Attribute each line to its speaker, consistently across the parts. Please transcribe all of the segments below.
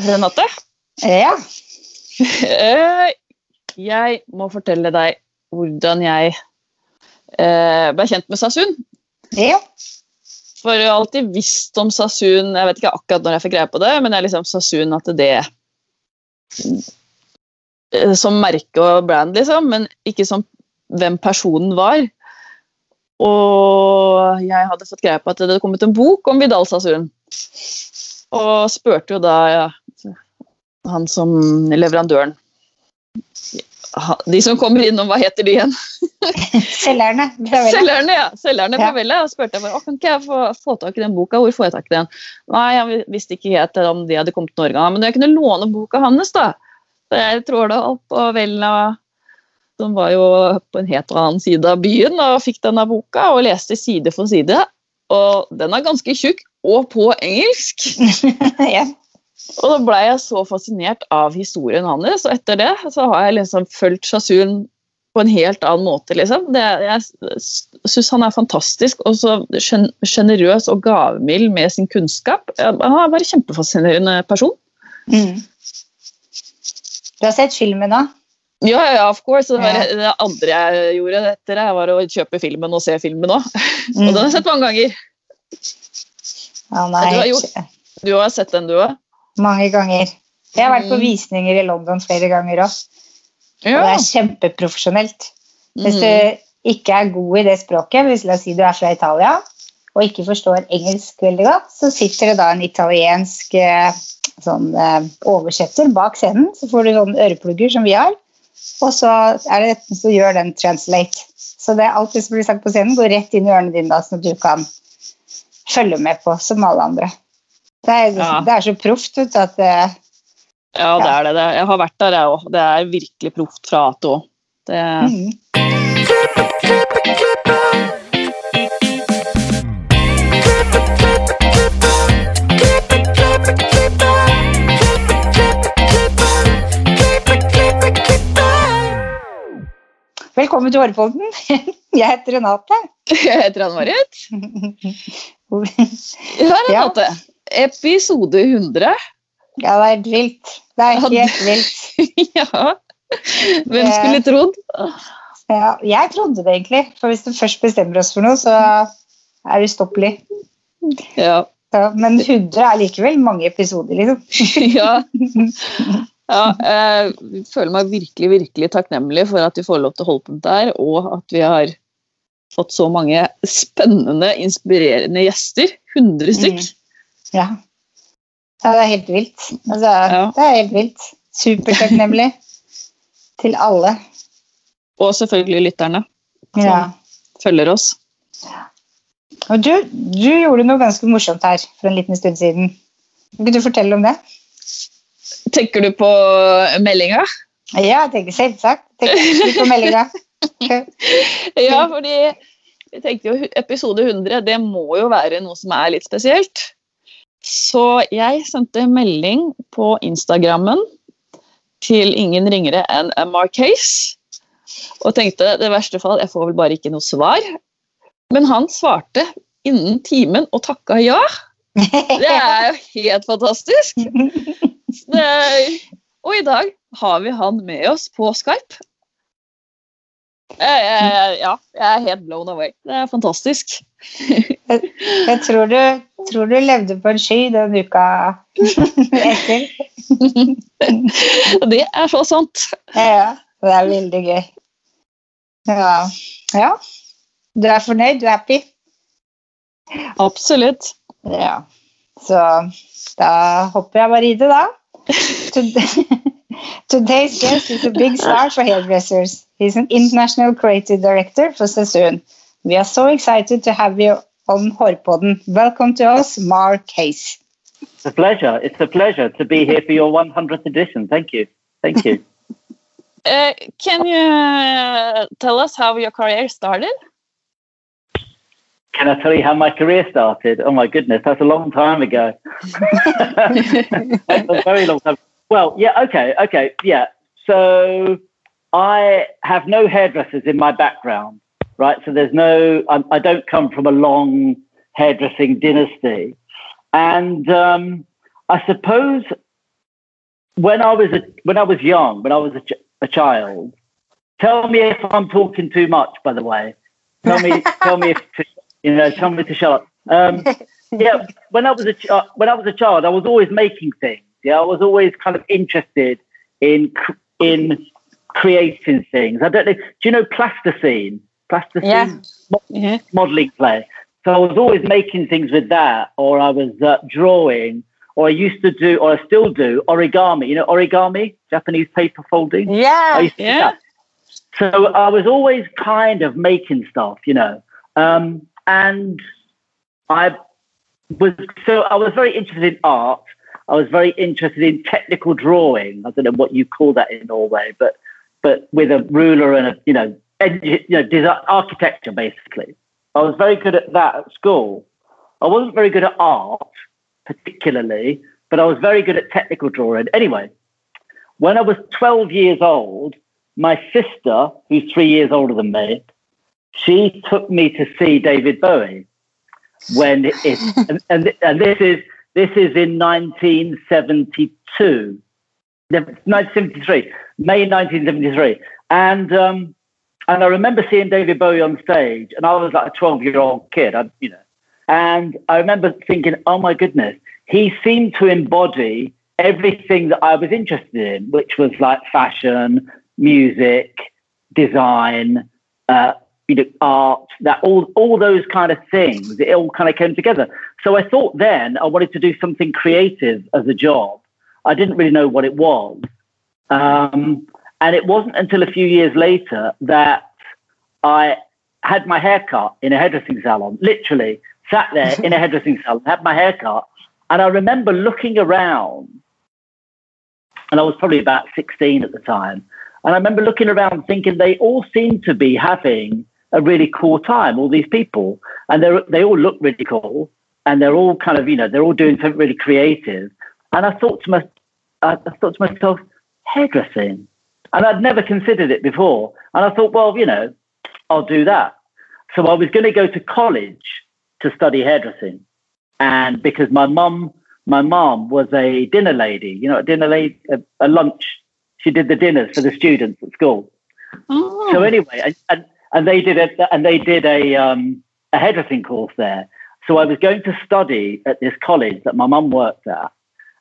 Speaker 1: Renate,
Speaker 2: Ja.
Speaker 1: eh, jeg må fortelle deg hvordan jeg eh, ble kjent med Sasun.
Speaker 2: ja.
Speaker 1: For jeg har alltid visst om Sasun, jeg vet ikke akkurat når jeg fikk greie på det, men jeg liksom Sasun at det eh, Som merke og brand, liksom, men ikke som hvem personen var. Og jeg hadde fått greie på at det hadde kommet en bok om Vidal Sasun. Og spurte jo da ja, han som leverandøren De som kommer innom, hva heter de igjen?
Speaker 2: Selgerne.
Speaker 1: Selgerne, ja. Selgerne
Speaker 2: Ja.
Speaker 1: på Vella. Og spurte jeg bare, kan ikke jeg få, få tak i den boka. Hvor får jeg tak i den? Nei, jeg visste ikke helt om de hadde kommet til Norge. «Ja, Men jeg kunne låne boka hans, da. Så jeg tråla opp på Vella, som var jo på en helt annen side av byen, og fikk denne boka og leste side for side. Og den er ganske tjukk, og på engelsk.
Speaker 2: ja.
Speaker 1: Og da ble jeg så fascinert av historien hans, og etter det så har jeg liksom fulgt Shasun på en helt annen måte. liksom. Det, jeg syns han er fantastisk og så sjen- sjenerøs og gavmild med sin kunnskap. Han er bare en kjempefascinerende person.
Speaker 2: Mm. Du har sett filmen òg?
Speaker 1: Ja, ja, of course. Det, var
Speaker 2: Ja.
Speaker 1: det andre jeg gjorde etter det, var å kjøpe filmen og se filmen òg. Og
Speaker 2: Mm.
Speaker 1: den har jeg sett mange ganger. Ja, nei, du har gjort- Du har sett den, du òg?
Speaker 2: Mange ganger. Jeg har vært på
Speaker 1: Mm.
Speaker 2: visninger i London flere ganger òg. Og det er kjempeprofesjonelt. Hvis
Speaker 1: Mm.
Speaker 2: du ikke er god i det språket, hvis la oss si du er fra Italia og ikke forstår engelsk veldig godt, så sitter det da en italiensk eh, sånn, eh, oversetter bak scenen. Så får du sånne øreplugger som vi har, og så er det som gjør den translate. Så det er alt det som blir sagt på scenen, går rett inn i ørene dine, da, sånn at du kan følge med på som alle andre. Det er,
Speaker 1: Ja.
Speaker 2: det er så proft vet du, at det,
Speaker 1: Ja, det er det. det. Jeg har vært der, jeg òg. Det er virkelig proft fra A til Å. Det,
Speaker 2: mm. Velkommen til Hårpodden. Jeg heter Renate.
Speaker 1: Jeg heter Ann-Marit. Ja,
Speaker 2: Ja.
Speaker 1: Renate. Episode 100.
Speaker 2: Ja, det er helt vilt. Det er helt vilt.
Speaker 1: ja. Hvem skulle trodd?
Speaker 2: Ja, jeg trodde det egentlig, for hvis du først bestemmer oss for noe, så er det ustoppelig.
Speaker 1: Ja.
Speaker 2: Ja, men 100 er likevel mange episoder, liksom.
Speaker 1: ja. ja. Jeg føler meg virkelig, virkelig takknemlig for at vi får lov til å holde på med dette, og at vi har fått så mange spennende, inspirerende gjester. 100 stykk.
Speaker 2: Ja. ja, det er helt vilt. Altså,
Speaker 1: Ja.
Speaker 2: Det er helt vilt. Supertakknemlig til alle.
Speaker 1: Og selvfølgelig lytterne
Speaker 2: Ja.
Speaker 1: følger oss.
Speaker 2: Og du, du gjorde noe ganske morsomt her for en liten stund siden. Kan du fortelle om det?
Speaker 1: Tenker du på meldinga?
Speaker 2: Ja, jeg tenker selvsagt. Tenker du på meldinga?
Speaker 1: Ja, fordi jeg tenkte jo episode 100, det må jo være noe som er litt spesielt. Så jeg sendte melding på Instagrammen til ingen ringere enn Mark Case. Og tenkte det verste fall, jeg får vel bare ikke noe svar. Men han svarte innen timen og takka ja. Det er jo helt fantastisk. Det, og i dag har vi han med oss på Skype. Jeg, jeg, ja, jeg er helt blown away. Det er fantastisk.
Speaker 2: Jeg tror du, tror du levde på en sky den uka etter.
Speaker 1: Og det er så sant.
Speaker 2: Ja, det er veldig gøy. Ja. ja. Du er fornøyd? Du er happy?
Speaker 1: Absolutt.
Speaker 2: Ja. Så da hopper jeg bare i det, da. Today's guest is a big star for hairdressers. He's an international creative director for Sassoon. We are so excited to have you on Hårpodden. Welcome to us, Mark Hayes.
Speaker 3: It's a pleasure. It's a pleasure to be here for your 100th edition. Thank you. Thank you.
Speaker 1: Uh, can you uh, tell us how your career started?
Speaker 3: Can I tell you how my career started? Oh my goodness, that's a long time ago. That's a very long time. Well, yeah, okay, okay, yeah. So I have no hairdressers in my background, right? So there's no, I, I don't come from a long hairdressing dynasty. And um, I suppose when I was a, when I was young, when I was a, ch- a child, tell me if I'm talking too much. By the way, tell me tell me if to, you know tell me to shut up. Um, yeah, when I was a ch- uh, when I was a child, I was always making things. Yeah, I was always kind of interested in cr- in creating things. I don't know. Do you know plasticine? Plasticine
Speaker 2: Yeah.
Speaker 3: Mo-
Speaker 1: Yeah.
Speaker 3: modeling clay. So I was always making things with that, or I was uh, drawing, or I used to do, or I still do origami. You know origami, Japanese paper folding.
Speaker 2: Yeah.
Speaker 3: used to do
Speaker 1: Yeah.
Speaker 3: So I was always kind of making stuff, you know, um, and I was so I was very interested in art. I was very interested in technical drawing. I don't know what you call that in Norway, but but with a ruler and a you know you know design, architecture basically. I was very good at that at school. I wasn't very good at art particularly, but I was very good at technical drawing. Anyway, when I was 12 years old, my sister, who's three years older than me, she took me to see David Bowie when it, and, and, and this is this is in 1972, 1973, May 1973, and um, and I remember seeing David Bowie on stage, and I was like a 12 year old kid, I, you know, and I remember thinking, oh my goodness, he seemed to embody everything that I was interested in, which was like fashion, music, design, uh, you know, art, that all all those kind of things. It all kind of came together. So I thought then I wanted to do something creative as a job. I didn't really know what it was, um, and it wasn't until a few years later that I had my hair cut in a hairdressing salon. Literally sat there in a hairdressing salon, had my hair cut, and I remember looking around, and I was probably about 16 at the time. And I remember looking around thinking they all seem to be having a really cool time, all these people. And they they all look really cool. And they're all kind of, you know, they're all doing something really creative. And I thought to my, I thought to myself, hairdressing. And I'd never considered it before. And I thought, well, you know, I'll do that. So I was going to go to college to study hairdressing. And because my mum, my mum was a dinner lady, you know, a dinner lady, a, a lunch she did the dinners for the students at school.
Speaker 1: Oh.
Speaker 3: So anyway, and, and, and they did a and they did a um, a hairdressing course there. So I was going to study at this college that my mum worked at,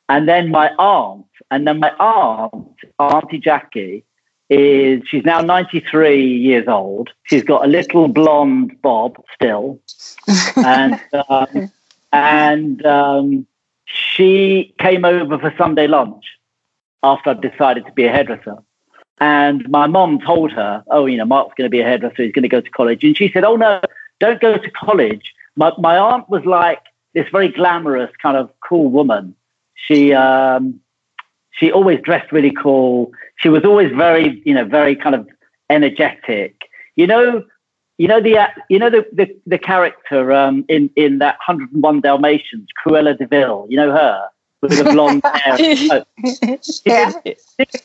Speaker 3: and then my aunt, and then my aunt, Auntie Jackie, is she's now 93 years old. She's got a little blonde bob still, and um, and um, she came over for Sunday lunch after I decided to be a hairdresser. And my mom told her, oh, you know, Mark's going to be a hairdresser. He's going to go to college. And she said, oh, no, don't go to college. My, my aunt was like this very glamorous, kind of cool woman. She, um, she always dressed really cool. She was always very, you know, very kind of energetic. You know, you know the, uh, you know the the, the character um, in in that 101 Dalmatians, Cruella de Vil. You know her with the blonde hair. Oh, she
Speaker 2: Yeah.
Speaker 3: didn't,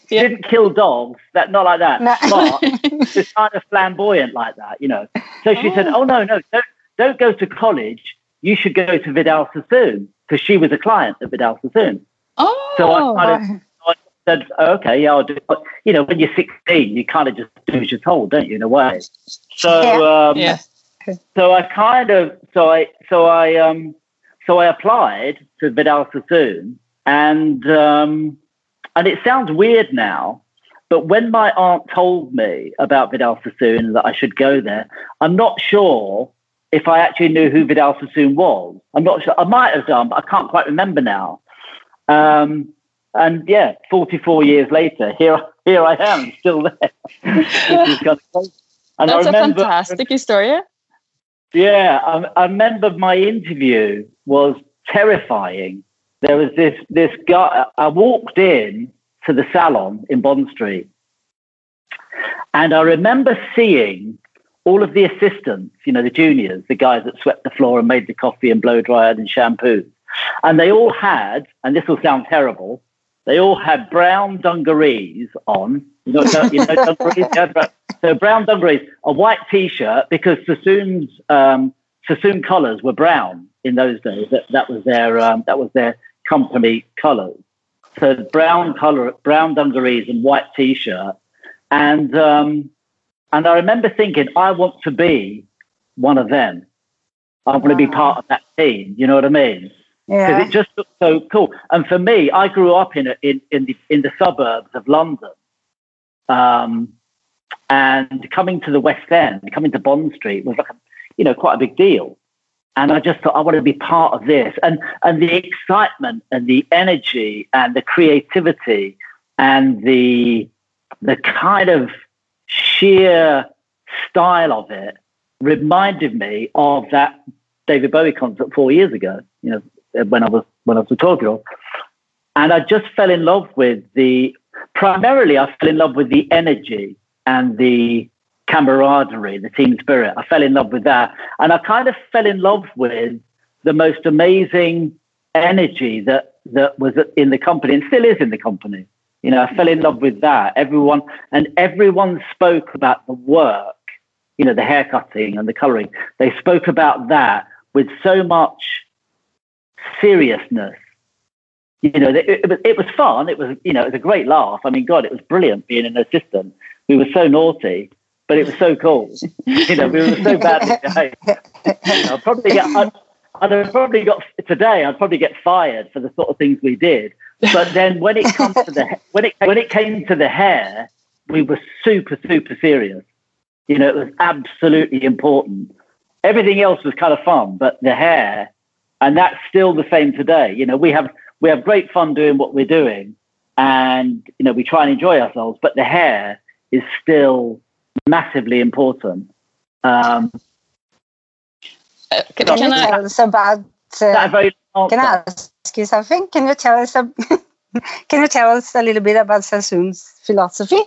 Speaker 3: she didn't kill dogs. That not like that.
Speaker 2: No.
Speaker 3: But she's kind of flamboyant like that, you know. So she said,
Speaker 1: Oh.
Speaker 3: "Oh no, no, don't don't go to college. You should go to Vidal Sassoon because she was a client at Vidal Sassoon."
Speaker 1: Oh.
Speaker 3: So I kind of said, oh, "Okay, yeah, I'll do." But, you know, when you're 16, you kind of just do as you're told, don't you? In a way. So um,
Speaker 1: yeah.
Speaker 3: so I kind of so I so I um so I applied to Vidal Sassoon and um and it sounds weird now, but when my aunt told me about Vidal Sassoon that I should go there, I'm not sure if I actually knew who Vidal Sassoon was. I'm not sure. I might have done, but I can't quite remember now. Um, and yeah, 44 years later, here here I am, still there. Kind of. And
Speaker 1: That's a fantastic story.
Speaker 3: yeah, I, I remember my interview was terrifying. There was this this guy. I walked in to the salon in Bond Street, and I remember seeing all of the assistants, you know, the juniors, the guys that swept the floor and made the coffee and blow dried and shampooed, and they all had, and this will sound terrible, they all had brown dungarees on. You know, you know dungarees. Yeah, brown- so brown dungarees, a white T-shirt because Sassoon's um, Sassoon colours were brown in those days. That, that was their um, that was their company colours. So brown color, brown dungarees and white t-shirt, and um, and I remember thinking, I want to be one of them. I want to be part of that team. You know what I mean? Because
Speaker 2: Yeah.
Speaker 3: it just looked so cool. And for me, I grew up in a, in in the in the suburbs of London, um, and coming to the West End, coming to Bond Street was like a, you know quite a big deal. And I just thought I want to be part of this, and and the excitement and the energy and the creativity and the the kind of sheer style of it reminded me of that David Bowie concert four years ago. You know, when I was when I was year old, and I just fell in love with the. Primarily, I fell in love with the energy and the camaraderie, the team spirit. I fell in love with that, and I kind of fell in love with the most amazing energy that that was in the company and still is in the company. You know, I fell in love with that. Everyone and everyone spoke about the work, you know, the haircutting and the coloring. They spoke about that with so much seriousness. You know, it, it, was, it was fun. It was, you know, it was a great laugh. I mean, God, it was brilliant being an assistant. We were so naughty, but it was so cool. you know, we were so badly behaved. I'd probably get, I'd, I'd have probably got today. I'd probably get fired for the sort of things we did. But then when it comes to the when it when it came to the hair, we were super super serious. You know, it was absolutely important. Everything else was kind of fun, but the hair, and that's still the same today. You know, we have we have great fun doing what we're doing, and you know, we try and enjoy ourselves. But the hair is still massively important. Um,
Speaker 1: Uh, Can,
Speaker 2: Can
Speaker 1: can
Speaker 2: you
Speaker 1: I,
Speaker 2: tell us about?
Speaker 3: that
Speaker 2: Uh,
Speaker 3: a very long
Speaker 2: can I
Speaker 3: answer.
Speaker 2: Ask you something? Can you tell us? A, can you tell us a little bit about Sassoon's philosophy?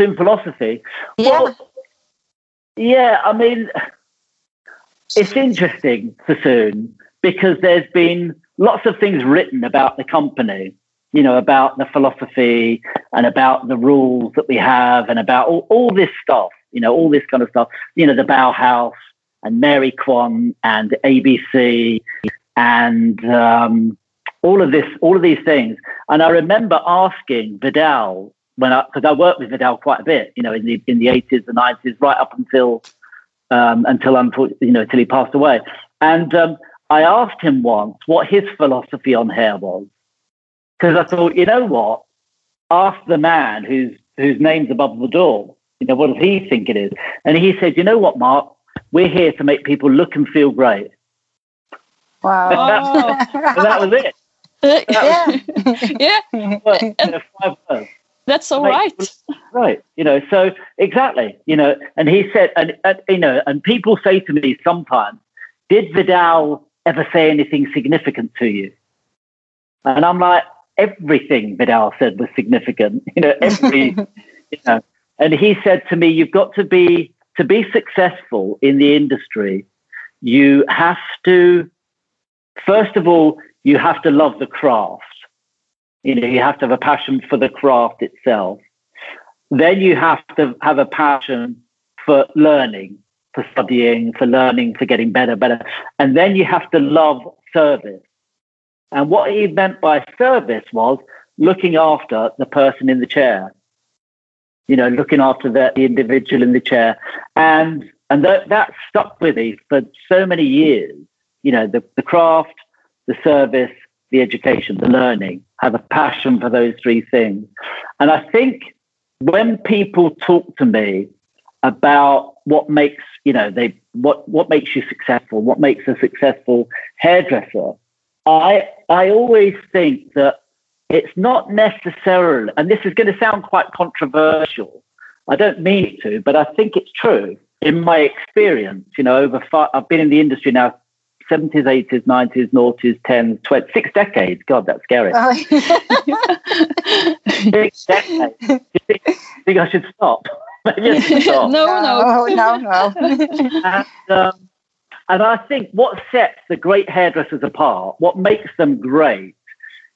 Speaker 3: In philosophy.
Speaker 2: Yeah.
Speaker 3: Well, yeah, I mean, it's interesting, Sassoon, because there's been lots of things written about the company, you know, about the philosophy and about the rules that we have and about all, all this stuff, you know, all this kind of stuff, you know, the Bauhaus and Mary Quant and ABC and um, all of this, all of these things. And I remember asking Vidal when I, because I worked with Vidal quite a bit, you know, in the in the eighties and nineties, right up until um, until you know, until he passed away. And um, I asked him once what his philosophy on hair was, because I thought, you know what, ask the man whose whose name's above the door. You know, what does he think it is? And he said, you know what, Mark, we're here to make people look and feel great.
Speaker 2: Wow.
Speaker 1: Oh.
Speaker 3: That was it.
Speaker 2: yeah.
Speaker 1: yeah,
Speaker 3: Well, five words.
Speaker 1: that's
Speaker 3: all
Speaker 1: right.
Speaker 3: Right. Right. You know, so exactly, you know, and he said, and, and, you know, and people say to me sometimes, did Vidal ever say anything significant to you? And I'm like, everything Vidal said was significant, you know, every, you know, and he said to me, you've got to be, to be successful in the industry, you have to, first of all, you have to love the craft. You know, you have to have a passion for the craft itself then you have to have a passion for learning, for studying, for learning, for getting better, better. And then you have to love service. And what he meant by service was looking after the person in the chair, you know, looking after the, the individual in the chair. And and that, that stuck with me for so many years. You know, the, the craft, the service, the education, the learning, have a passion for those three things. And I think when people talk to me about what makes you know they what what makes you successful what makes a successful hairdresser i i always think that it's not necessarily and this is going to sound quite controversial i don't mean to but i think it's true in my experience you know over five, i've been in the industry now 70s 80s 90s noughties 10s 20 six decades. God that's scary.
Speaker 2: Oh,
Speaker 3: six decades. Do you think, think i should stop? Maybe I should stop.
Speaker 1: No, no.
Speaker 2: no, no.
Speaker 3: and, um, and I think what sets the great hairdressers apart, what makes them great,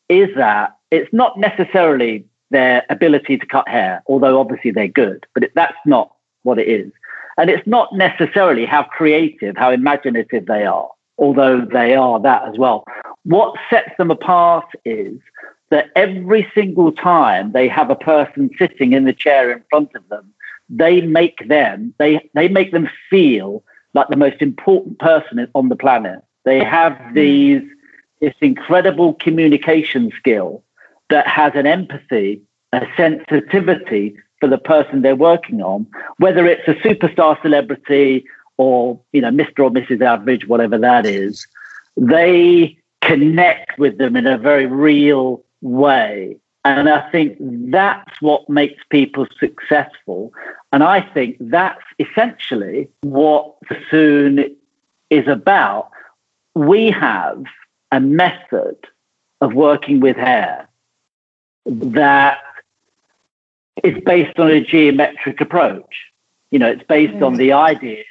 Speaker 3: is that it's not necessarily their ability to cut hair, although obviously they're good, but it, that's not what it is. And it's not necessarily how creative, how imaginative they are, although they are that as well. What sets them apart is that every single time they have a person sitting in the chair in front of them, they make them they they make them feel like the most important person on the planet. They have mm. these this incredible communication skill that has an empathy, a sensitivity for the person they're working on, whether it's a superstar celebrity or you know Mr. or Mrs. Average, whatever that is. They connect with them in a very real way. And I think that's what makes people successful. And I think that's essentially what Sassoon is about. We have a method of working with hair that is based on a geometric approach. You know, it's based on the idea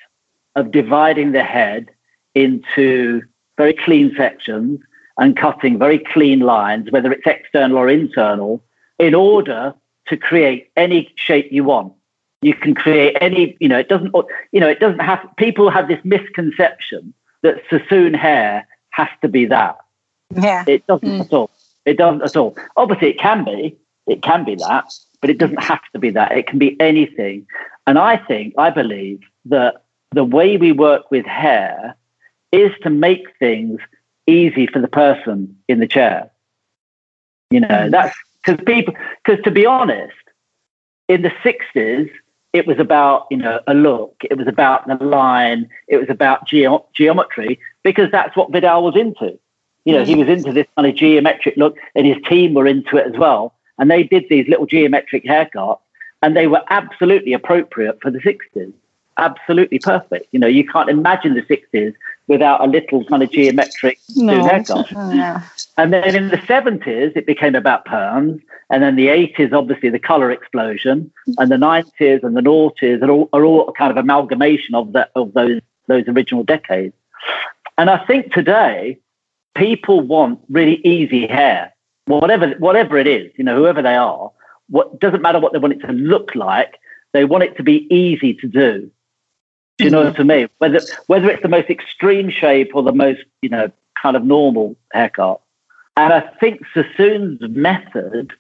Speaker 3: of dividing the head into very clean sections and cutting very clean lines, whether it's external or internal, in order to create any shape you want. You can create any, you know, it doesn't, you know, it doesn't have, people have this misconception that Sassoon hair has to be that.
Speaker 2: Yeah.
Speaker 3: It doesn't mm. at all. It doesn't at all. Obviously, it can be, it can be that, but it doesn't have to be that. It can be anything. And I think, I believe that the way we work with hair is to make things easy for the person in the chair. You know, mm. that's because people, because to be honest, in the 60s, it was about, you know, a look, it was about the line, it was about ge- geometry, because that's what Vidal was into. You know, he mm. was into this kind of geometric look, and his team were into it as well. And they did these little geometric haircuts, and they were absolutely appropriate for the 60s. Absolutely perfect. You know, you can't imagine the 60s without a little kind of geometric no. haircut. Oh, no. And then in the 70s, it became about perms. And then the 80s, obviously, the color explosion. And the 90s and the noughties are all, are all kind of amalgamation of, that, of those, those original decades. And I think today, people want really easy hair, whatever, whatever it is, you know, whoever they are. What doesn't matter what they want it to look like, they want it to be easy to do. Do you know what I mean? Whether whether it's the most extreme shape or the most, you know, kind of normal haircut. And I think Sassoon's method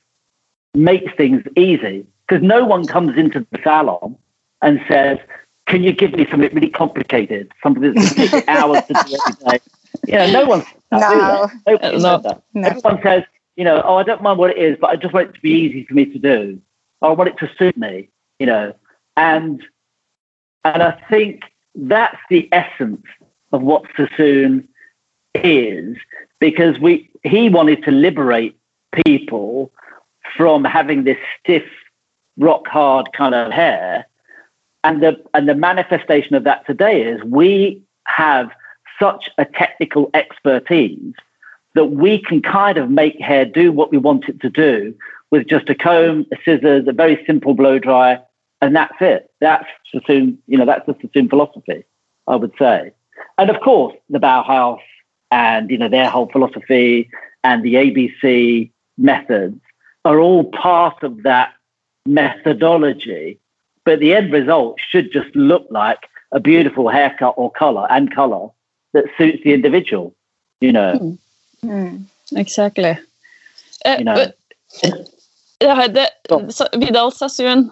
Speaker 3: makes things easy because no one comes into the salon and says, "Can you give me something really complicated, something that's going to take hours to do every day?" Yeah, no one.
Speaker 2: No,
Speaker 3: no, no. Everyone says, you know, oh, I don't mind what it is, but I just want it to be easy for me to do. I want it to suit me, you know, and and I think that's the essence of what Sassoon is, because we he wanted to liberate people from having this stiff, rock hard kind of hair. And the and the manifestation of that today is we have such a technical expertise that we can kind of make hair do what we want it to do with just a comb, a scissors, a very simple blow dry, and that's it. That's Sassoon, you know, that's the Sassoon philosophy, I would say. And of course, the Bauhaus and, you know, their whole philosophy and the ABC methods are all part of that methodology. But the end result should just look like a beautiful haircut or color and color that suits the individual, you know.
Speaker 1: Mm. Mm. Exactly. Uh, you know. But, uh, the, so Vidal Sassoon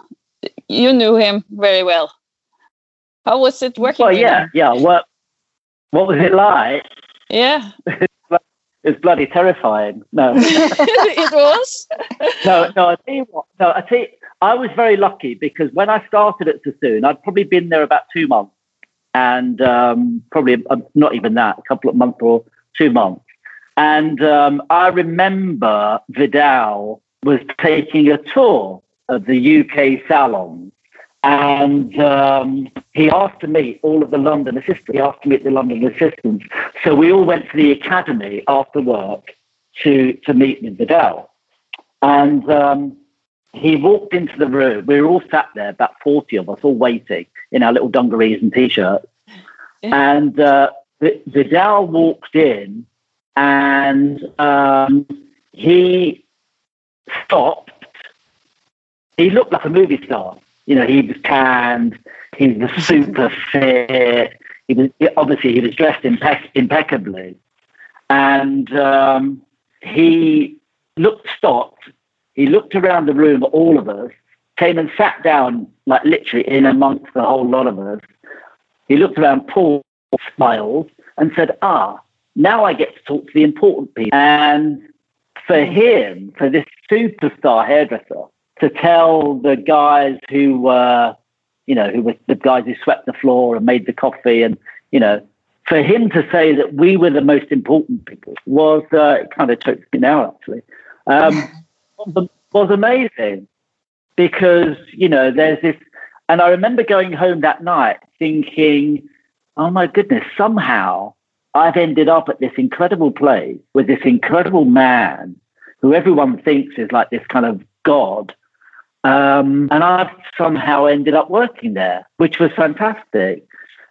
Speaker 1: you knew him very well. How was it working?
Speaker 3: Well, yeah,
Speaker 1: him?
Speaker 3: yeah. What What was it like?
Speaker 1: Yeah.
Speaker 3: it's bloody terrifying. No,
Speaker 1: it was.
Speaker 3: no, no. I tell you what. No, I tell you, I was very lucky because when I started at Sassoon, I'd probably been there about two months, and um, probably uh, not even that, a couple of months or two months. And um, I remember Vidal was taking a tour of the UK salons. And um, he asked to meet all of the London assistants. He asked to meet the London assistants. So we all went to the academy after work to, to meet with Vidal. And um, he walked into the room. We were all sat there, about 40 of us, all waiting in our little dungarees and t shirts. Yeah. And uh, Vidal walked in and um, he stopped he looked like a movie star. You know, he was tanned, he was super fit. He was obviously he was dressed impec- impeccably, and um, he looked, stopped. He looked around the room at all of us, came and sat down, like literally in amongst the whole lot of us. He looked around, Paul smiled, and said, "Ah, now I get to talk to the important people." And for him, for this superstar hairdresser, to tell the guys who were, you know, who were the guys who swept the floor and made the coffee, and you know, for him to say that we were the most important people was uh, it kind of chokes me now actually. Um, was amazing because you know there's this, and I remember going home that night thinking, oh my goodness, somehow I've ended up at this incredible place with this incredible man who everyone thinks is like this kind of god. Um, and I've somehow ended up working there, which was fantastic.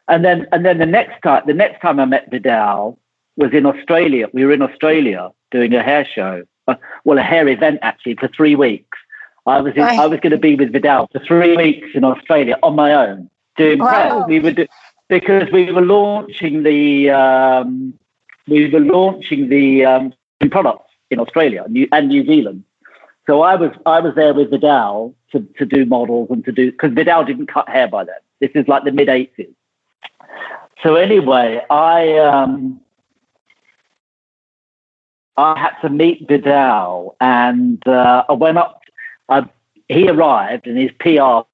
Speaker 3: And then, and then the next time, the next time I met Vidal was in Australia. We were in Australia doing a hair show, uh, well, a hair event actually for three weeks. I was in, I was going to be with Vidal for three weeks in Australia on my own doing wow. We were do, because we were launching the um, we were launching the um, products in Australia and New Zealand. So I was I was there with Vidal to, to do models and to do because Vidal didn't cut hair by then. This is like the mid eighties. So anyway, I um, I had to meet Vidal, and uh, I went up. I, he arrived, and his PR.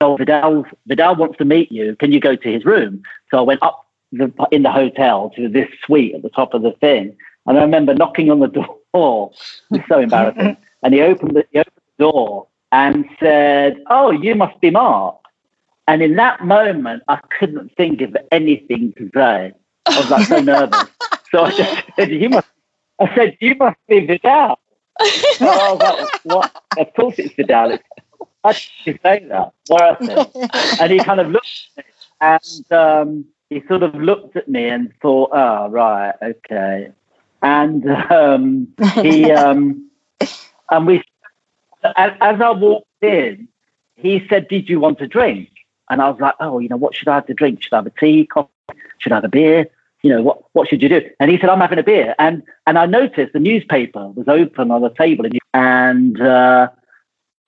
Speaker 3: Oh, Vidal, Vidal wants to meet you. Can you go to his room? So I went up the, in the hotel to this suite at the top of the thing, and I remember knocking on the door. It's so embarrassing. and he opened the, he opened the door and said, "Oh, you must be Mark." And in that moment, I couldn't think of anything to say. I was like so nervous. So I just said, "You must." I said, "You must be Vidal." was like, "What? Of course it's Vidal." How did you say that? Said, and he kind of looked at me, and um, he sort of looked at me and thought, "Oh, right, okay." And um, he um, and we, as, as I walked in, he said, "Did you want a drink?" And I was like, oh, you know, what should I have to drink? Should I have a tea, coffee? Should I have a beer? You know, what, what should you do? And he said, I'm having a beer. And, and I noticed the newspaper was open on the table. And uh,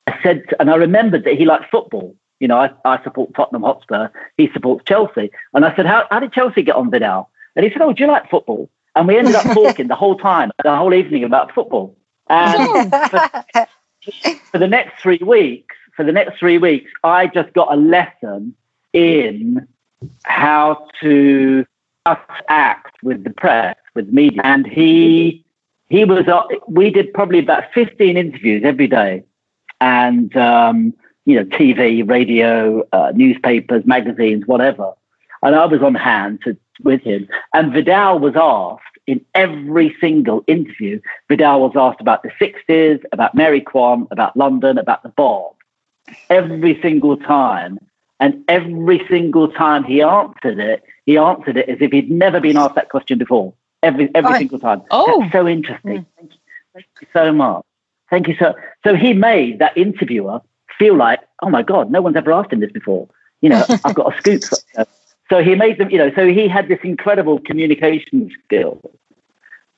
Speaker 3: I said, and I remembered that he liked football. You know, I, I support Tottenham Hotspur. He supports Chelsea. And I said, how, how did Chelsea get on Vidal? And he said, oh, do you like football? And we ended up talking the whole time, the whole evening about football. And for, for the next three weeks, for the next three weeks, I just got a lesson in how to, act with the press, with media. And he he was uh, we did probably about 15 interviews every day. And um, you know tv radio uh, newspapers magazines whatever. And i was on hand to, with him. And vidal was asked in every single interview vidal was asked about the 60s about mary Quant, about london about the bob every single time. And every single time he answered it, he answered it as if he'd never been asked that question before. Every every single time.
Speaker 1: Oh,
Speaker 3: That's so interesting. Mm. Thank, you, thank you so much. Thank you so. So he made that interviewer feel like, oh my god, no one's ever asked him this before. You know, I've got a scoop. So he made them. You know, so he had this incredible communication skill.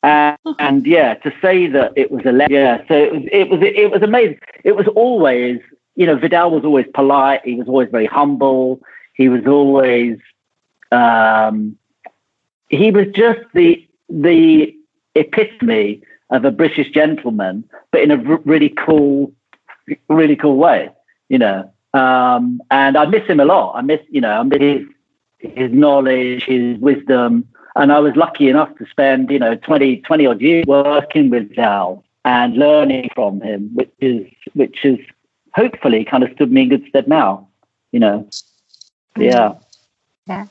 Speaker 3: And, and yeah, to say that it was a yeah, so it was it was it was amazing. It was always you know, Vidal was always polite. He was always very humble. He was always, um, he was just the the epitome of a British gentleman, but in a r- really cool, really cool way. You know, um, and I miss him a lot. I miss, you know, I miss his his knowledge, his wisdom, and I was lucky enough to spend, you know, 20, 20 odd years working with Val and learning from him, which is which is hopefully kind of stood me in good stead now, you know. Yeah.
Speaker 2: Yeah.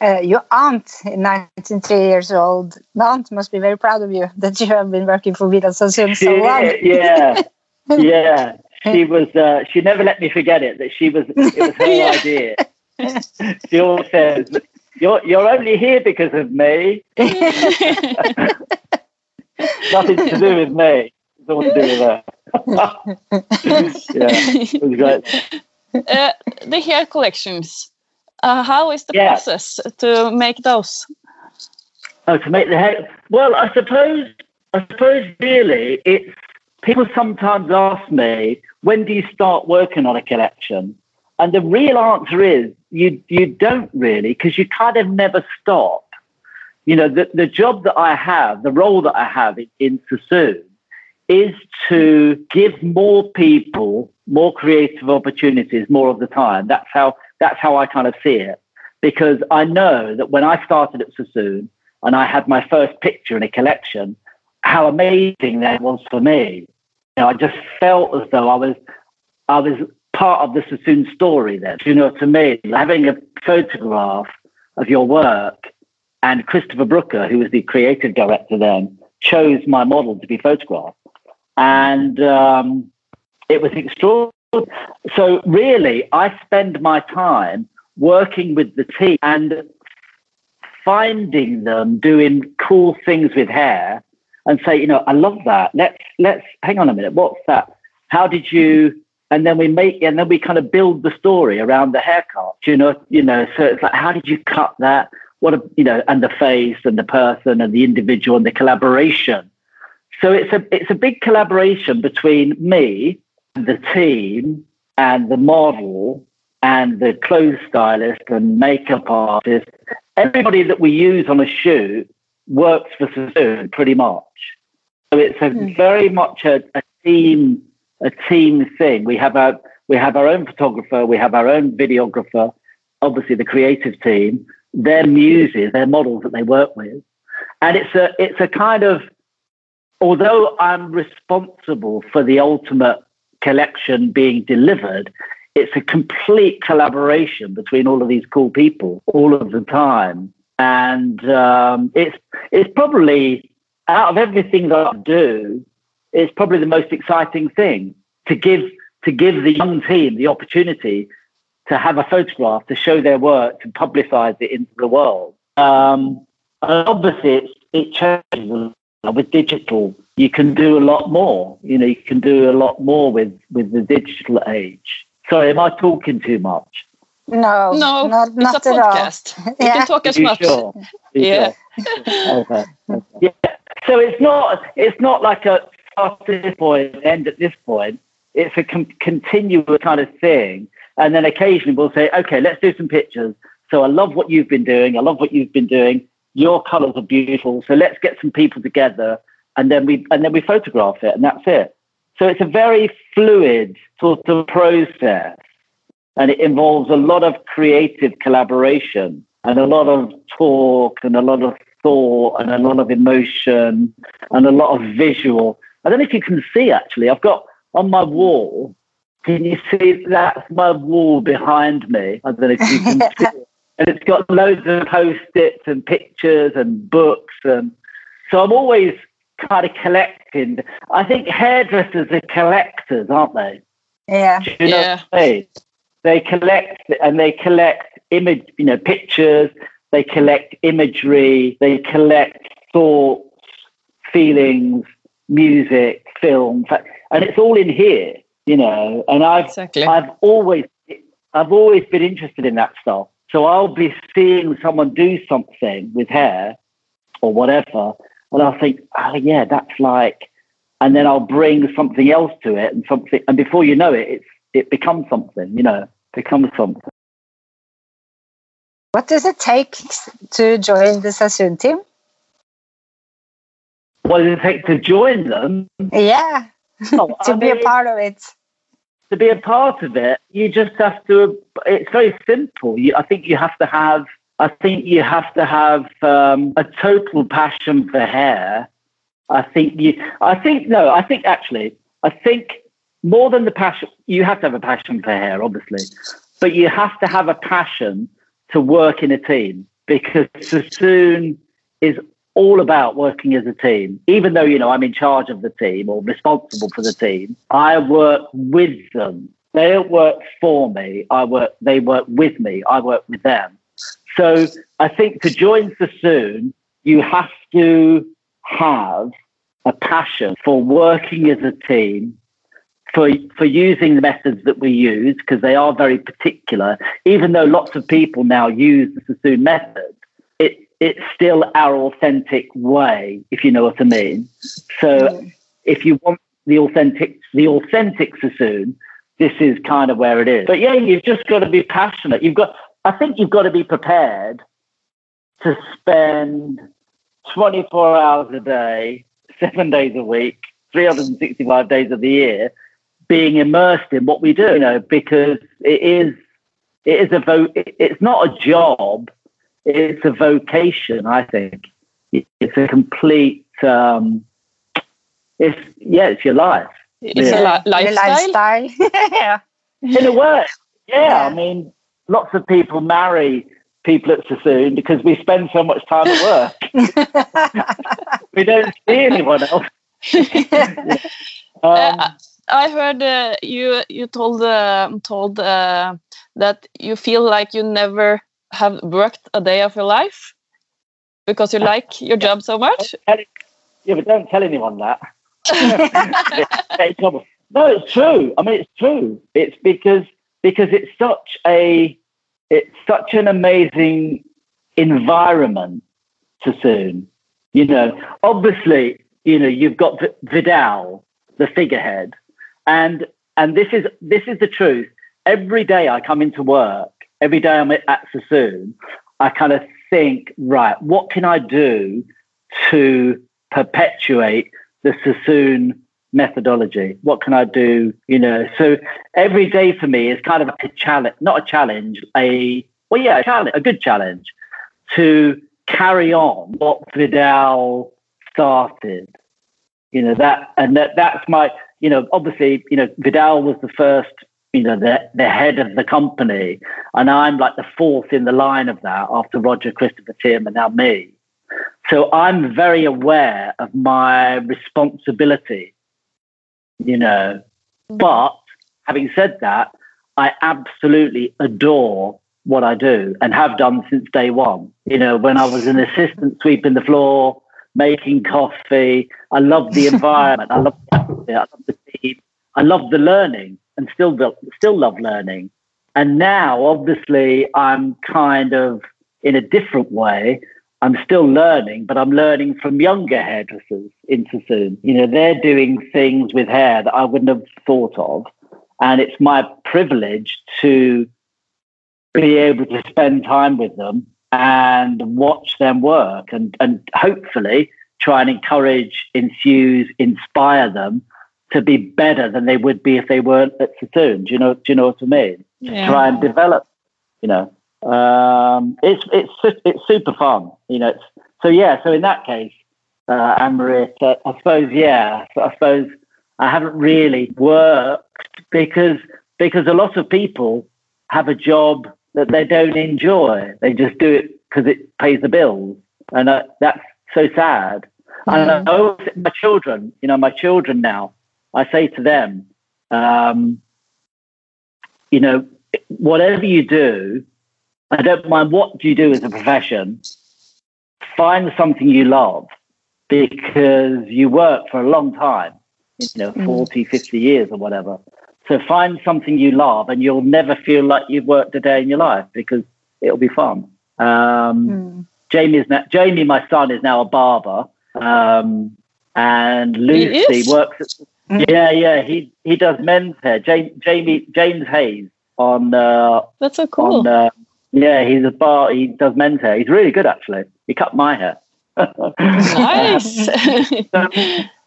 Speaker 2: Uh, your aunt, 93 years old, aunt must be very proud of you that you have been working for Vidal Sassoon so long.
Speaker 3: yeah, yeah. She was. Uh, she never let me forget it. That she was. It was her yeah. idea. She says, "You're you're only here because of me. Nothing to do with me. It's all to do with her." yeah, it was great.
Speaker 1: Uh, the hair collections. Uh, how is the yeah. process to make those?
Speaker 3: Oh, to make the hair. Well, I suppose. I suppose really it's people sometimes ask me, when do you start working on a collection? And the real answer is you you don't really, because you kind of never stop. You know, the, the job that I have, the role that I have in, in Sassoon is to give more people more creative opportunities more of the time. That's how that's how I kind of see it. Because I know that when I started at Sassoon and I had my first picture in a collection, how amazing that was for me. You know, I just felt as though I was I was part of the Sassoon story then. You know, to me, having a photograph of your work and Christopher Brooker, who was the creative director then, chose my model to be photographed. And um, it was extraordinary. So, really, I spend my time working with the team and finding them doing cool things with hair and say, you know, I love that. Let's let's hang on a minute. What's that? How did you? And then we make and then we kind of build the story around the haircut. You know, you know. So it's like, how did you cut that? What a you know, and the face and the person and the individual and the collaboration. So it's a it's a big collaboration between me, and the team, and the model, and the clothes stylist and makeup artist. Everybody that we use on a shoot works for Sassoon pretty much. So it's a mm. very much a, a team a team thing. We have our we have our own photographer, we have our own videographer, obviously the creative team, their muses, their models that they work with. And it's a it's a kind of although I'm responsible for the ultimate collection being delivered, it's a complete collaboration between all of these cool people all of the time. And um, it's it's probably out of everything that I do, it's probably the most exciting thing to give to give the young team the opportunity to have a photograph to show their work to publicize it into the world. Um, obviously, it changes with digital. You can do a lot more. You know, you can do a lot more with with the digital age. Sorry, am I talking too much?
Speaker 2: No,
Speaker 1: no,
Speaker 2: not, not
Speaker 1: it's a podcast. You
Speaker 2: yeah.
Speaker 1: can talk as much.
Speaker 3: Sure?
Speaker 1: Yeah.
Speaker 3: Sure? okay. Yeah. So it's not it's not like a at this point and end at this point. It's a com- continuous kind of thing. And then occasionally we'll say, okay, let's do some pictures. So I love what you've been doing. I love what you've been doing. Your colours are beautiful. So let's get some people together and then we and then we photograph it and that's it. So it's a very fluid sort of process and it involves a lot of creative collaboration and a lot of talk and a lot of thought and a lot of emotion and a lot of visual. I don't know if you can see actually, I've got on my wall, can you see that's my wall behind me? I don't know if you can see it. And it's got loads of post-its and pictures and books and so I'm always kind of collecting. I think hairdressers are collectors, aren't they?
Speaker 2: Yeah.
Speaker 3: You know
Speaker 1: Yeah.
Speaker 3: what I mean? They collect and they collect image, you know, pictures. They collect imagery. They collect thoughts, feelings, music, film, and it's all in here, you know. And I've
Speaker 1: Exactly.
Speaker 3: I've always I've always been interested in that stuff. So I'll be seeing someone do something with hair or whatever, and I'll think, oh yeah, that's like, and then I'll bring something else to it and something, and before you know it, it's it becomes something, you know, becomes something.
Speaker 2: What does it take to join the Sassoon team?
Speaker 3: What does it take to join them?
Speaker 2: Yeah,
Speaker 3: Oh,
Speaker 2: to
Speaker 3: I
Speaker 2: be a part of it.
Speaker 3: to be a part of it, you just have to. It's very simple. You, I think you have to have. I think you have to have um, a total passion for hair. I think you. I think no. I think actually. I think more than the passion. You have to have a passion for hair, obviously, but you have to have a passion to work in a team because Sassoon is all about working as a team. Even though, you know, I'm in charge of the team or responsible for the team, I work with them. They don't work for me. I work, they work with me. I work with them. So I think to join Sassoon, you have to have a passion for working as a team, for, for using the methods that we use, because they are very particular. Even though lots of people now use the Sassoon method, it, it's still our authentic way, if you know what I mean. So if you want the authentic, the authentic Sassoon, this is kind of where it is. But yeah, you've just got to be passionate. You've got, I think you've got to be prepared to spend 24 hours a day, seven days a week, 365 days of the year, being immersed in what we do. You know, because it is, it is a vo- It's not a job. It's a vocation. I think it's a complete. Um, it's yeah, it's your life.
Speaker 1: It's
Speaker 3: Yeah.
Speaker 1: a li- lifestyle.
Speaker 2: lifestyle. yeah.
Speaker 3: In a word, yeah.
Speaker 2: Yeah.
Speaker 3: I mean, lots of people marry people at Sassoon because we spend so much time at work. we don't see anyone else. Um,
Speaker 1: Uh, I heard uh, you you told uh, told uh, that you feel like you never have worked a day of your life because you like your job so much.
Speaker 3: yeah, but don't tell anyone that. Get in trouble. no, it's true. I mean, it's true. It's because because it's such a it's such an amazing environment Sassoon. You know, obviously, you know, you've got Vidal, the figurehead, and and this is this is the truth. Every day I come into work, every day I'm at, Sassoon, I kind of think, right, what can I do to perpetuate the Sassoon methodology? What can I do? You know, so every day for me is kind of a challenge, not a challenge, a well, yeah, a challenge, a good challenge to carry on what Vidal started. You know that, and that that's my, you know, obviously, you know, Vidal was the first, you know, the the head of the company, and I'm like the fourth in the line of that after Roger, Christopher, Tim, and now me. So I'm very aware of my responsibility, you know. Mm. But having said that, I absolutely adore what I do and have done since day one. You know, when I was an assistant sweeping the floor, making coffee, I love the environment. I love the atmosphere, I love the team. I love the learning and still still love learning. And now, obviously, I'm kind of in a different way. I'm still learning, but I'm learning from younger hairdressers in Sassoon. You know, they're doing things with hair that I wouldn't have thought of. And it's my privilege to be able to spend time with them and watch them work and, and hopefully try and encourage, infuse, inspire them to be better than they would be if they weren't at Sassoon. Do you know, do you know what I mean?
Speaker 1: Yeah.
Speaker 3: Try and develop, you know. Um, it's it's it's super fun, you know. It's, so yeah, so in that case, uh, Anne Marie, I suppose yeah, so I suppose I haven't really worked because because a lot of people have a job that they don't enjoy. They just do it because it pays the bills, and uh, that's so sad. And I always, my children, you know, my children now, I say to them, um, you know, whatever you do, I don't mind what you do as a profession. Find something you love because you work for a long time, you know, 40, 50 years or whatever. So find something you love and you'll never feel like you've worked a day in your life because it'll be fun. Um,
Speaker 2: Mm.
Speaker 3: Jamie is now, Jamie, my son, is now a barber. Um, and Lucy works at,
Speaker 2: Mm.
Speaker 3: yeah, yeah, he, he does men's hair. Jamie, Jamie James Hayes on, uh,
Speaker 1: That's so cool.
Speaker 3: on, uh, yeah, he's a bar, he does men's hair. He's really good actually. He cut my hair.
Speaker 1: nice.
Speaker 3: So,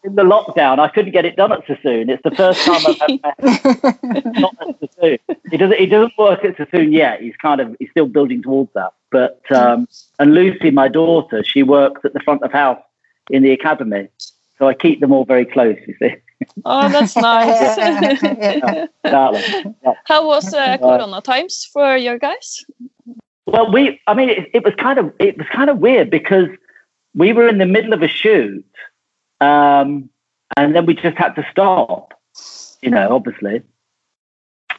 Speaker 3: in the lockdown, I couldn't get it done at Sassoon. It's the first time I've had my not at Sassoon. He doesn't. He doesn't work at Sassoon yet. He's kind of. He's still building towards that. But um, and Lucy, my daughter, she works at the front of house in the academy. So I keep them all very close. You see,
Speaker 1: oh, that's nice.
Speaker 3: darling. Yeah.
Speaker 1: How was uh, Corona times for your guys?
Speaker 3: Well, we. I mean, it, it was kind of. It was kind of weird because we were in the middle of a shoot, um, and then we just had to stop. You know, obviously,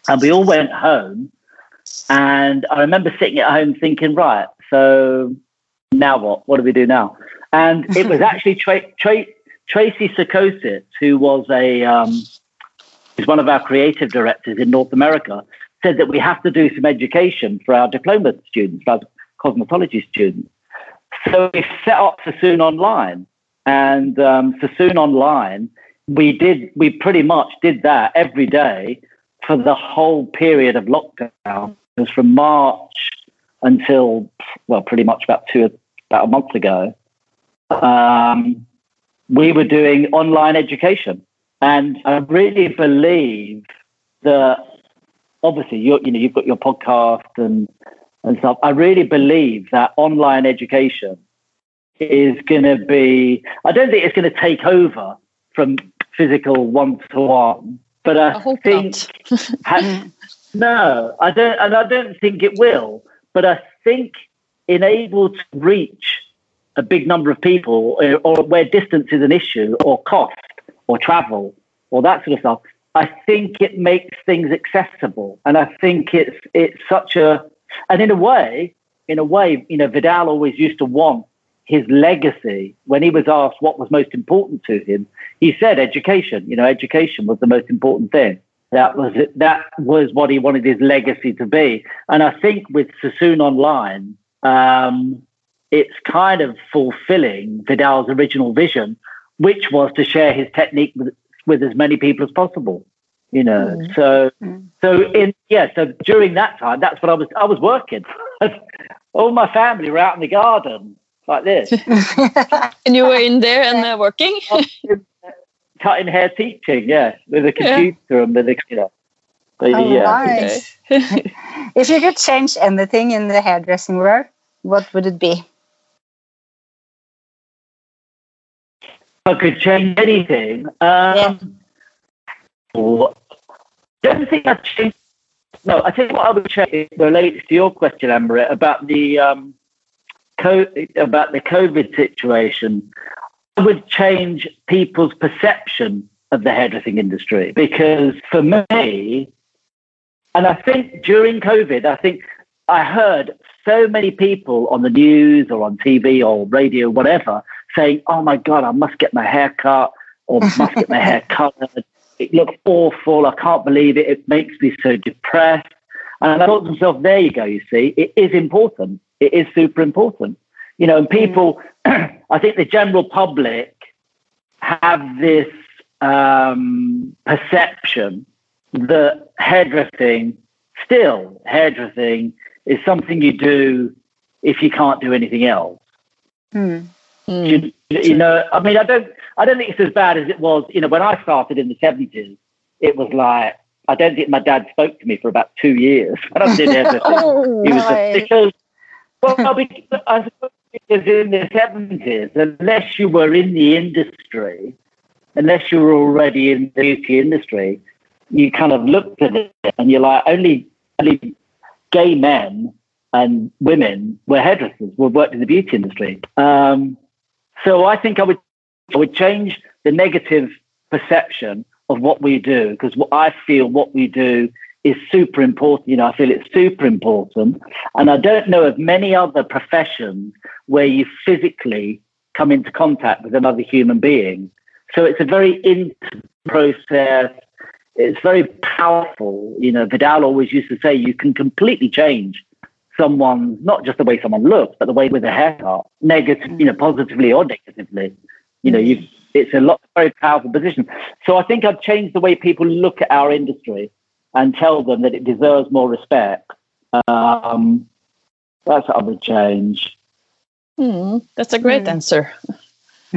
Speaker 3: and we all went home. And I remember sitting at home thinking, right, so now what? What do we do now? And it was actually Tra- Tra- Tracy Sokosit, who was a um, who's one of our creative directors in North America, said that we have to do some education for our diploma students, our cosmetology students. So we set up Sassoon Online, and um, Sassoon Online we did, we pretty much did that every day for the whole period of lockdown. It was from March until, well, pretty much about two, about a month ago. Um, we were doing online education. And I really believe that obviously you you know you've got your podcast and and stuff. I really believe that online education is going to be. I don't think it's going to take over from physical one to one, but I,
Speaker 1: I
Speaker 3: think no, I don't, and I don't think it will. But I think enable to reach a big number of people, or, or where distance is an issue, or cost, or travel, or that sort of stuff. I think it makes things accessible, and I think it's it's such a and in a way, in a way, you know, Vidal always used to want his legacy. When he was asked what was most important to him, he said education. You know, education was the most important thing. That was that was what he wanted his legacy to be. And I think with Sassoon Online, um, it's kind of fulfilling Vidal's original vision, which was to share his technique with, with as many people as possible you know mm. so mm. so in yeah so during that time that's what i was i was working all my family were out in the garden like this
Speaker 1: and you were in there and uh, working
Speaker 3: cutting hair teaching yeah with a computer yeah. and with a you know
Speaker 2: but, oh, yeah okay. if you could change anything in the hairdressing world what would it be
Speaker 3: I could change anything. Um, yeah. Don't think I'd change. No, I think what I would change relates to your question, Amber, about the um, co- about the COVID situation. I would change people's perception of the hairdressing industry because for me, and I think during COVID, I think I heard so many people on the news or on TV or radio, whatever, saying, "Oh my God, I must get my hair cut or must get my hair coloured." It looks awful. I can't believe it. It makes me so depressed. And I thought to myself, there you go, you see, it is important. It is super important. You know, and people, I think the general public have this um, perception that hairdressing, still, hairdressing is something you do if you can't do anything else.
Speaker 2: Mm.
Speaker 3: You, you, know, I mean, I don't, I don't think it's as bad as it was. You know, when I started in the seventies, it was like I don't think my dad spoke to me for about two years. I did everything. oh, he was a, because, well, because, I suppose because in the seventies, unless you were in the industry, unless you were already in the beauty industry, you kind of looked at it and you're like, only, only gay men and women were hairdressers, were worked in the beauty industry. Um, so I think I would I would change the negative perception of what we do because what I feel what we do is super important. You know, I feel it's super important, and I don't know of many other professions where you physically come into contact with another human being. So it's a very intimate process. It's very powerful. You know, Vidal always used to say you can completely change someone, not just the way someone looks, but the way with a haircut, negative, you know, positively or negatively. You know, you it's a lot very powerful position. So I think I've changed the way people look at our industry and tell them that it deserves more respect. Um, that's what I would change.
Speaker 1: Mm, that's a great mm. answer.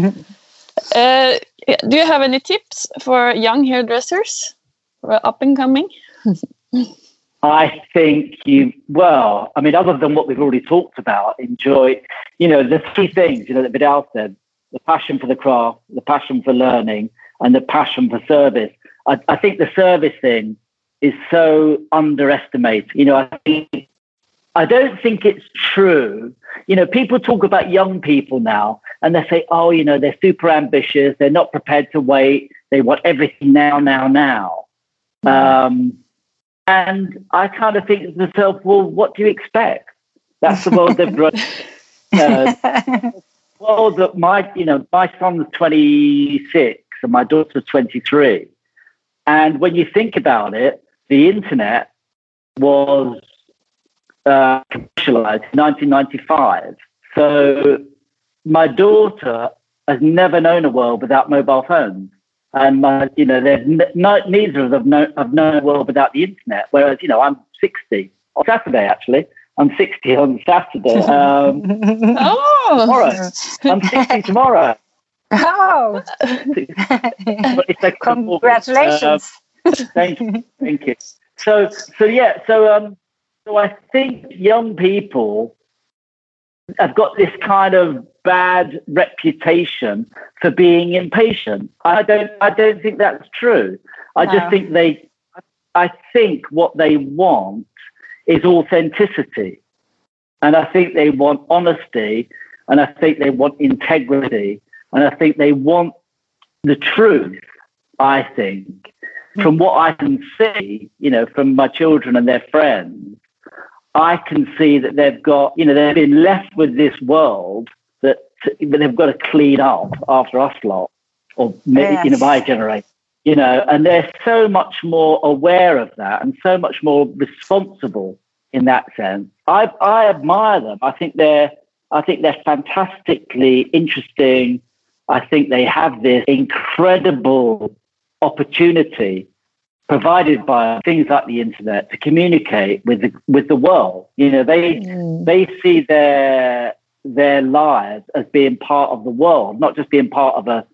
Speaker 1: uh, do you have any tips for young hairdressers, up and coming?
Speaker 3: I think you, well, I mean, other than what we've already talked about, enjoy, you know, the three things, you know, that Vidal said the passion for the craft, the passion for learning, and the passion for service. I, I think the service thing is so underestimated. You know, I think, I don't think it's true. You know, people talk about young people now and they say, oh, you know, they're super ambitious. They're not prepared to wait. They want everything now, now, now. Um, and I kind of think to myself, well, what do you expect? That's the world they've run. Uh, well, that my, you know, my son's 26 and my daughter's 23. And when you think about it, the internet was uh, commercialized in 1995. So my daughter has never known a world without mobile phones. And my, you know, they've n- no, neither of them know, have known a world without the internet. Whereas, you know, I'm 60 on Saturday actually. I'm 60 on Saturday. Um,
Speaker 1: Oh,
Speaker 3: tomorrow. I'm 60 tomorrow.
Speaker 2: Oh,
Speaker 3: It's like-
Speaker 2: congratulations.
Speaker 3: Uh, thank you, thank you. So, so yeah, so um, so I think young people have got this kind of bad reputation for being impatient. I don't, I don't think that's true. I
Speaker 2: No.
Speaker 3: just think they, I think what they want is authenticity, and I think they want honesty, and I think they want integrity, and I think they want the truth. I think hmm. from what I can see, you know, from my children and their friends, I can see that they've got, you know, they've been left with this world they've got to clean up after us lot, or maybe, you know,
Speaker 2: Yes.
Speaker 3: my generation, you know, and they're so much more aware of that and so much more responsible in that sense. I, I admire them. I think they're, I think they're fantastically interesting. I think they have this incredible opportunity provided by things like the internet to communicate with the with the world. You know, they
Speaker 1: Mm.
Speaker 3: they see their their lives as being part of the world, not just being part of a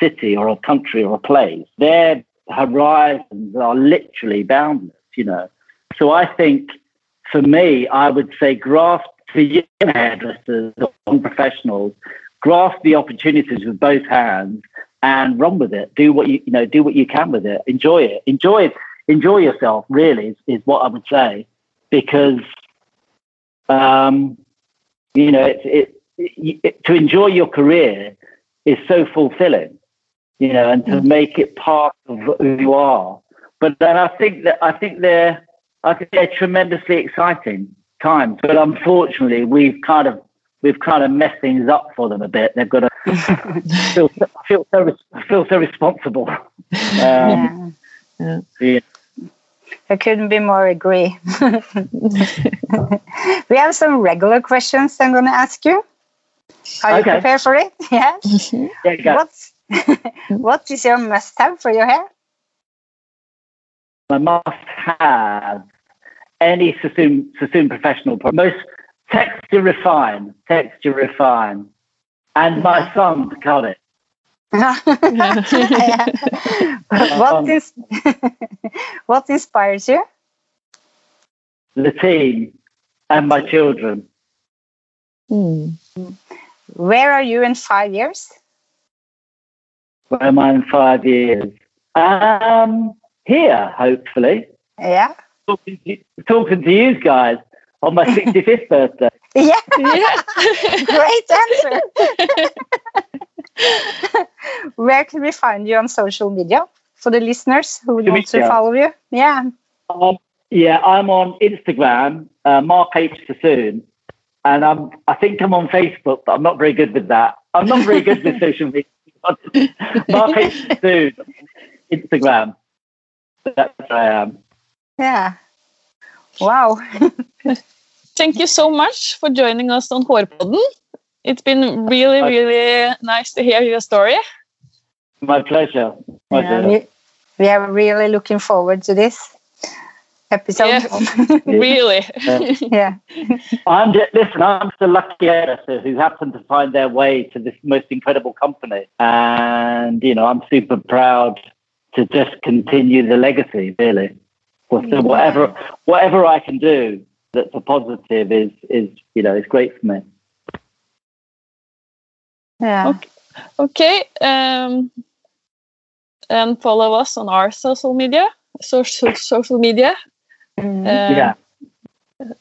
Speaker 3: city or a country or a place. Their horizons are literally boundless, you know. So I think for me, I would say grasp for young hairdressers young professionals, grasp the opportunities with both hands and run with it. Do what you you know, do what you can with it. Enjoy it. Enjoy it. Enjoy yourself. Really is, is what I would say, because um, you know it, it, to enjoy your career is so fulfilling. You know, and to make it part of who you are. But then I think that I think they're I think they're tremendously exciting times. But unfortunately, we've kind of we've kind of messed things up for them a bit. They've got to feel so, feel so feel so responsible. Um,
Speaker 2: Yeah.
Speaker 3: yeah.
Speaker 2: I couldn't be more agree. we have some regular questions I'm going to ask you. Are you
Speaker 3: Okay.
Speaker 2: prepared for it? Mm-hmm.
Speaker 3: Yeah. Yeah.
Speaker 2: What's what is your must-have for your hair?
Speaker 3: I must have any Sassoon, Sassoon professional product. Most texture refine, texture refine. And my mm-hmm. son cut it.
Speaker 2: what, is, what inspires you?
Speaker 3: The team and my children.
Speaker 1: Mm.
Speaker 2: Where are you in five years?
Speaker 3: Where am I in five years? Um, here, hopefully.
Speaker 2: Yeah.
Speaker 3: Talking to, talking to you guys on my 65th birthday.
Speaker 2: Yeah.
Speaker 1: Yeah.
Speaker 2: Great answer. Where can we find you on social media for the listeners who
Speaker 3: Social
Speaker 2: want to follow you? Yeah.
Speaker 3: Um, yeah, I'm on Instagram, uh, Mark H. Sassoon, and I'm, I think I'm on Facebook, but I'm not very good with that. I'm not very good with social media. Mark H. Sassoon, Instagram. That's where I am.
Speaker 2: Yeah. Wow.
Speaker 1: Thank you so much for joining us on Hårpodden. It's been really, really nice to hear your story.
Speaker 3: My pleasure. My
Speaker 2: Yeah,
Speaker 3: pleasure.
Speaker 2: we, we are really looking forward to this episode.
Speaker 1: Yeah. Really.
Speaker 2: yeah.
Speaker 3: I'm just, listen. I'm just a lucky editor who happened to find their way to this most incredible company, and you know I'm super proud to just continue the legacy. Really, so so whatever whatever I can do that's a positive is is you know is great for me.
Speaker 2: Yeah.
Speaker 1: Okay. Okay. Um, and follow us on our social media. Social social media.
Speaker 2: Mm.
Speaker 1: Uh,
Speaker 3: yeah,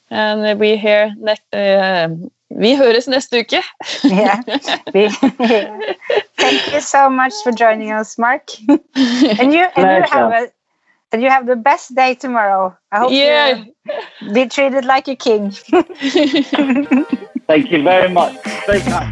Speaker 1: And we hear next. Uh, vi høres neste uke.
Speaker 2: yeah. Thank you so much for joining us, Mark. And you and you have a and you have the best day tomorrow. I hope
Speaker 1: Yeah.
Speaker 2: you be treated like a king.
Speaker 3: thank you very much. Very kind.